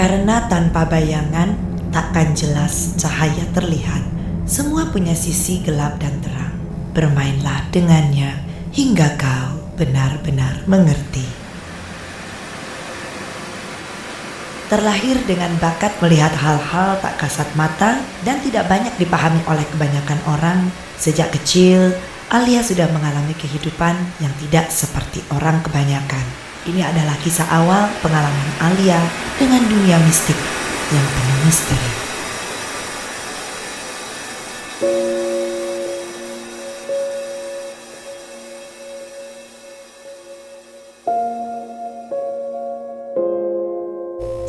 Karena tanpa bayangan takkan jelas cahaya terlihat. Semua punya sisi gelap dan terang. Bermainlah dengannya hingga kau benar-benar mengerti. Terlahir dengan bakat melihat hal-hal tak kasat mata dan tidak banyak dipahami oleh kebanyakan orang, sejak kecil Alia sudah mengalami kehidupan yang tidak seperti orang kebanyakan. Ini adalah kisah awal pengalaman Alia dengan dunia mistik yang penuh misteri.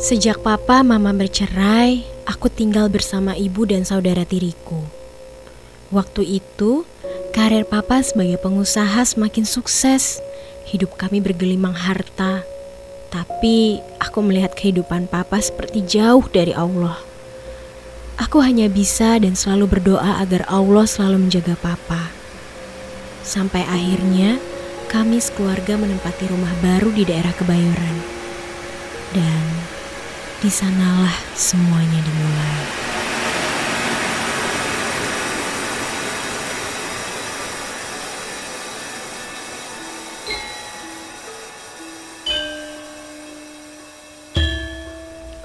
Sejak papa mama bercerai, aku tinggal bersama ibu dan saudara tiriku. Waktu itu, karir papa sebagai pengusaha semakin sukses. Hidup kami bergelimang harta. Tapi aku melihat kehidupan papa seperti jauh dari Allah. Aku hanya bisa dan selalu berdoa agar Allah selalu menjaga papa. Sampai akhirnya kami sekeluarga menempati rumah baru di daerah Kebayoran. Dan di sanalah semuanya dimulai.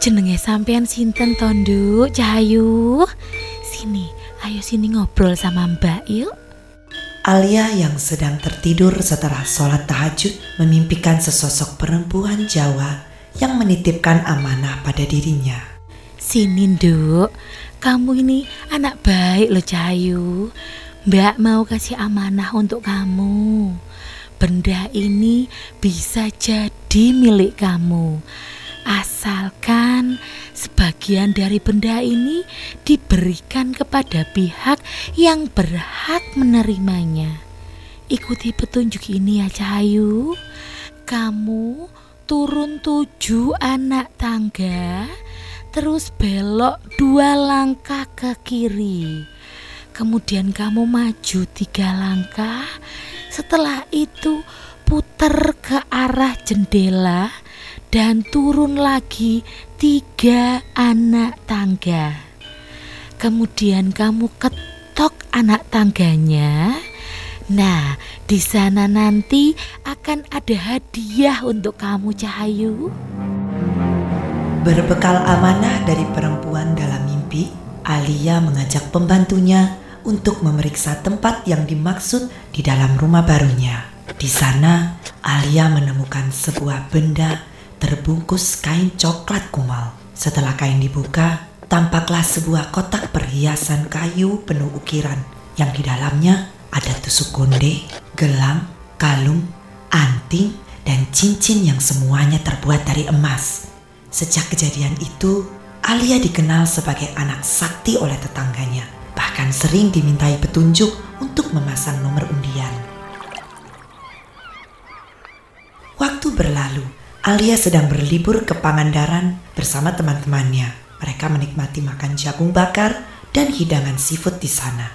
Jenenge sampean sinten Tondo, Cahayu? Sini, ayo sini ngobrol sama Mbak yuk. Alia yang sedang tertidur setelah sholat tahajud memimpikan sesosok perempuan Jawa yang menitipkan amanah pada dirinya. Sini, Nduk. Kamu ini anak baik loh, Cahayu. Mbak mau kasih amanah untuk kamu. Benda ini bisa jadi milik kamu. Asalkan sebagian dari benda ini diberikan kepada pihak yang berhak menerimanya. Ikuti petunjuk ini ya Cahayu. Kamu turun tujuh anak tangga, terus belok dua langkah ke kiri. Kemudian kamu maju tiga langkah. Setelah itu putar ke arah jendela dan turun lagi tiga anak tangga. Kemudian kamu ketok anak tangganya. Nah, di sana nanti akan ada hadiah untuk kamu, Cahayu. Berbekal amanah dari perempuan dalam mimpi, Alia mengajak pembantunya untuk memeriksa tempat yang dimaksud di dalam rumah barunya. Di sana, Alia menemukan sebuah benda terbungkus kain coklat kumal. Setelah kain dibuka, tampaklah sebuah kotak perhiasan kayu penuh ukiran yang di dalamnya ada tusuk konde, gelang, kalung, anting, dan cincin yang semuanya terbuat dari emas. Sejak kejadian itu, Alia dikenal sebagai anak sakti oleh tetangganya, bahkan sering dimintai petunjuk untuk memasang nomor undian. Waktu berlalu, Alia sedang berlibur ke Pangandaran bersama teman-temannya. Mereka menikmati makan jagung bakar dan hidangan seafood di sana.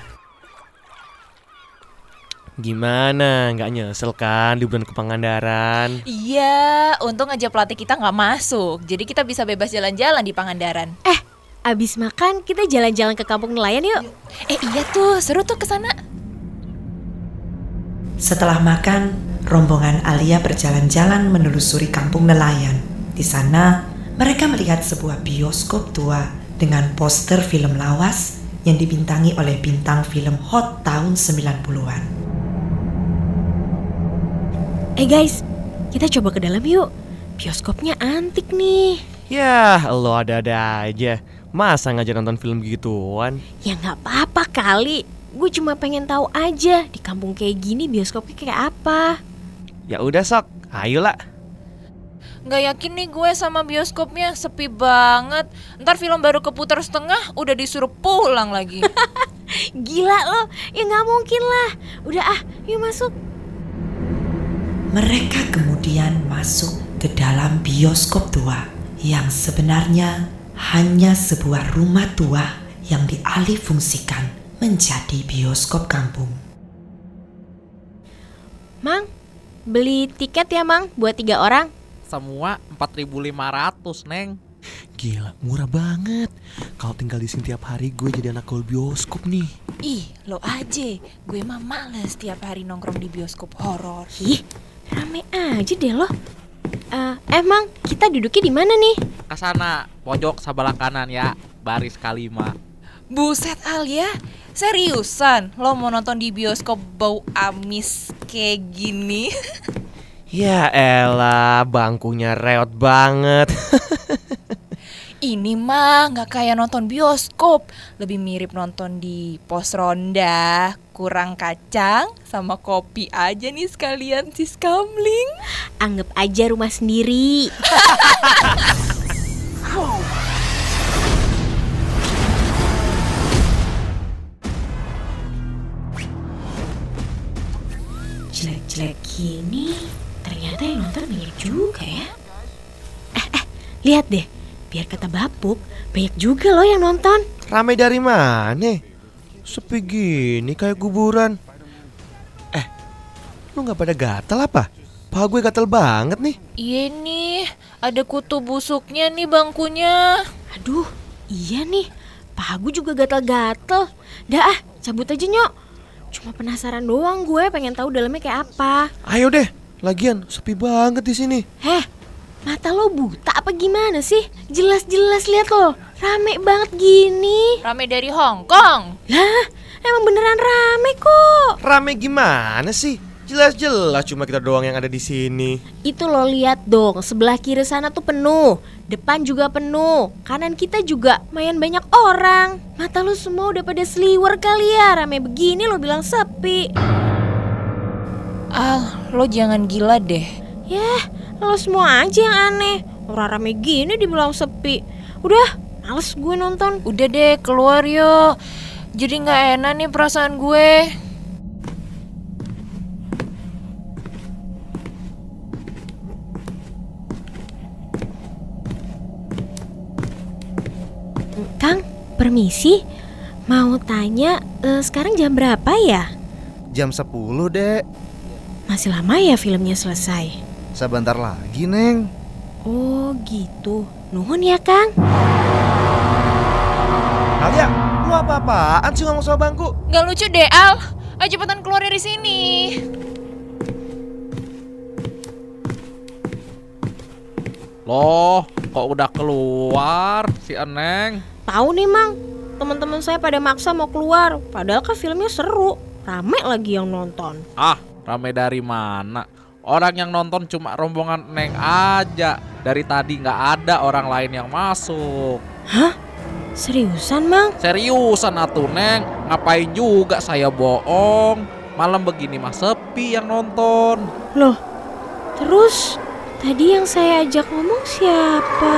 Gimana? Nggak nyesel kan liburan ke Pangandaran? Iya, untung aja pelatih kita nggak masuk. Jadi kita bisa bebas jalan-jalan di Pangandaran. Eh, abis makan kita jalan-jalan ke kampung nelayan yuk. Eh iya tuh, seru tuh ke sana. Setelah makan, rombongan Alia berjalan-jalan menelusuri kampung nelayan. Di sana, mereka melihat sebuah bioskop tua dengan poster film lawas yang dibintangi oleh bintang film hot tahun 90-an. Eh guys, kita coba ke dalam yuk. Bioskopnya antik nih. Ya, lo ada-ada aja. Masa ngajak nonton film gituan? Ya nggak apa-apa kali. Gue cuma pengen tahu aja di kampung kayak gini bioskopnya kayak apa. Ya udah sok, ayolah. Nggak yakin nih gue sama bioskopnya sepi banget. Ntar film baru keputar setengah udah disuruh pulang lagi. Gila lo, ya nggak mungkin lah. Udah ah, yuk masuk. Mereka kemudian masuk ke dalam bioskop tua yang sebenarnya hanya sebuah rumah tua yang dialih fungsikan menjadi bioskop kampung. Mang, beli tiket ya Mang buat tiga orang. Semua 4.500, Neng. Gila, murah banget. Kalau tinggal di sini tiap hari gue jadi anak gaul bioskop nih. Ih, lo aja. Gue mah males tiap hari nongkrong di bioskop horor. Ih, rame aja deh lo. Eh, emang kita duduknya di mana nih? Ke sana, pojok sebelah kanan ya, baris kelima. Buset Alia, seriusan lo mau nonton di bioskop bau amis kayak gini? Ya elah, bangkunya reot banget. Ini mah nggak kayak nonton bioskop, lebih mirip nonton di pos ronda, kurang kacang sama kopi aja nih sekalian sis kamling. Anggap aja rumah sendiri. juga ya. Eh, eh, lihat deh. Biar kata Bapuk, banyak juga loh yang nonton. Rame dari mana? Sepi gini kayak kuburan. Eh, lu nggak pada gatel apa? Paha gue gatel banget nih. Iya nih, ada kutu busuknya nih bangkunya. Aduh, iya nih. Paha gue juga gatal-gatal. Dah ah, cabut aja nyok. Cuma penasaran doang gue pengen tahu dalamnya kayak apa. Ayo deh, lagian sepi banget di sini. Heh, mata lo buta apa gimana sih? Jelas-jelas lihat lo, rame banget gini. Rame dari Hong Kong. Lah, emang beneran rame kok. Rame gimana sih? Jelas-jelas cuma kita doang yang ada di sini. Itu lo lihat dong, sebelah kiri sana tuh penuh, depan juga penuh, kanan kita juga main banyak orang. Mata lo semua udah pada sliwer kali ya, rame begini lo bilang sepi. Al, lo jangan gila deh. Yah, lo semua aja yang aneh. Orang rame gini dibilang sepi. Udah, males gue nonton. Udah deh, keluar yuk. Jadi nggak enak nih perasaan gue. Kang, permisi. Mau tanya, eh, sekarang jam berapa ya? Jam 10 dek Masih lama ya filmnya selesai? Sebentar lagi neng Oh gitu. Nuhun ya Kang. Alia, lu apa-apaan sih ngomong sama bangku? Nggak lucu deh, Al. Ayo cepetan keluar dari sini. Loh, kok udah keluar si Eneng? Tahu nih Mang, teman-teman saya pada maksa mau keluar. Padahal kan filmnya seru. Rame lagi yang nonton. Ah, rame dari mana? Orang yang nonton cuma rombongan Neng aja. Dari tadi nggak ada orang lain yang masuk. Seriusan Mang? Seriusan atuh Neng, ngapain juga saya bohong? Malam begini mah sepi yang nonton. Loh, terus tadi yang saya ajak ngomong siapa?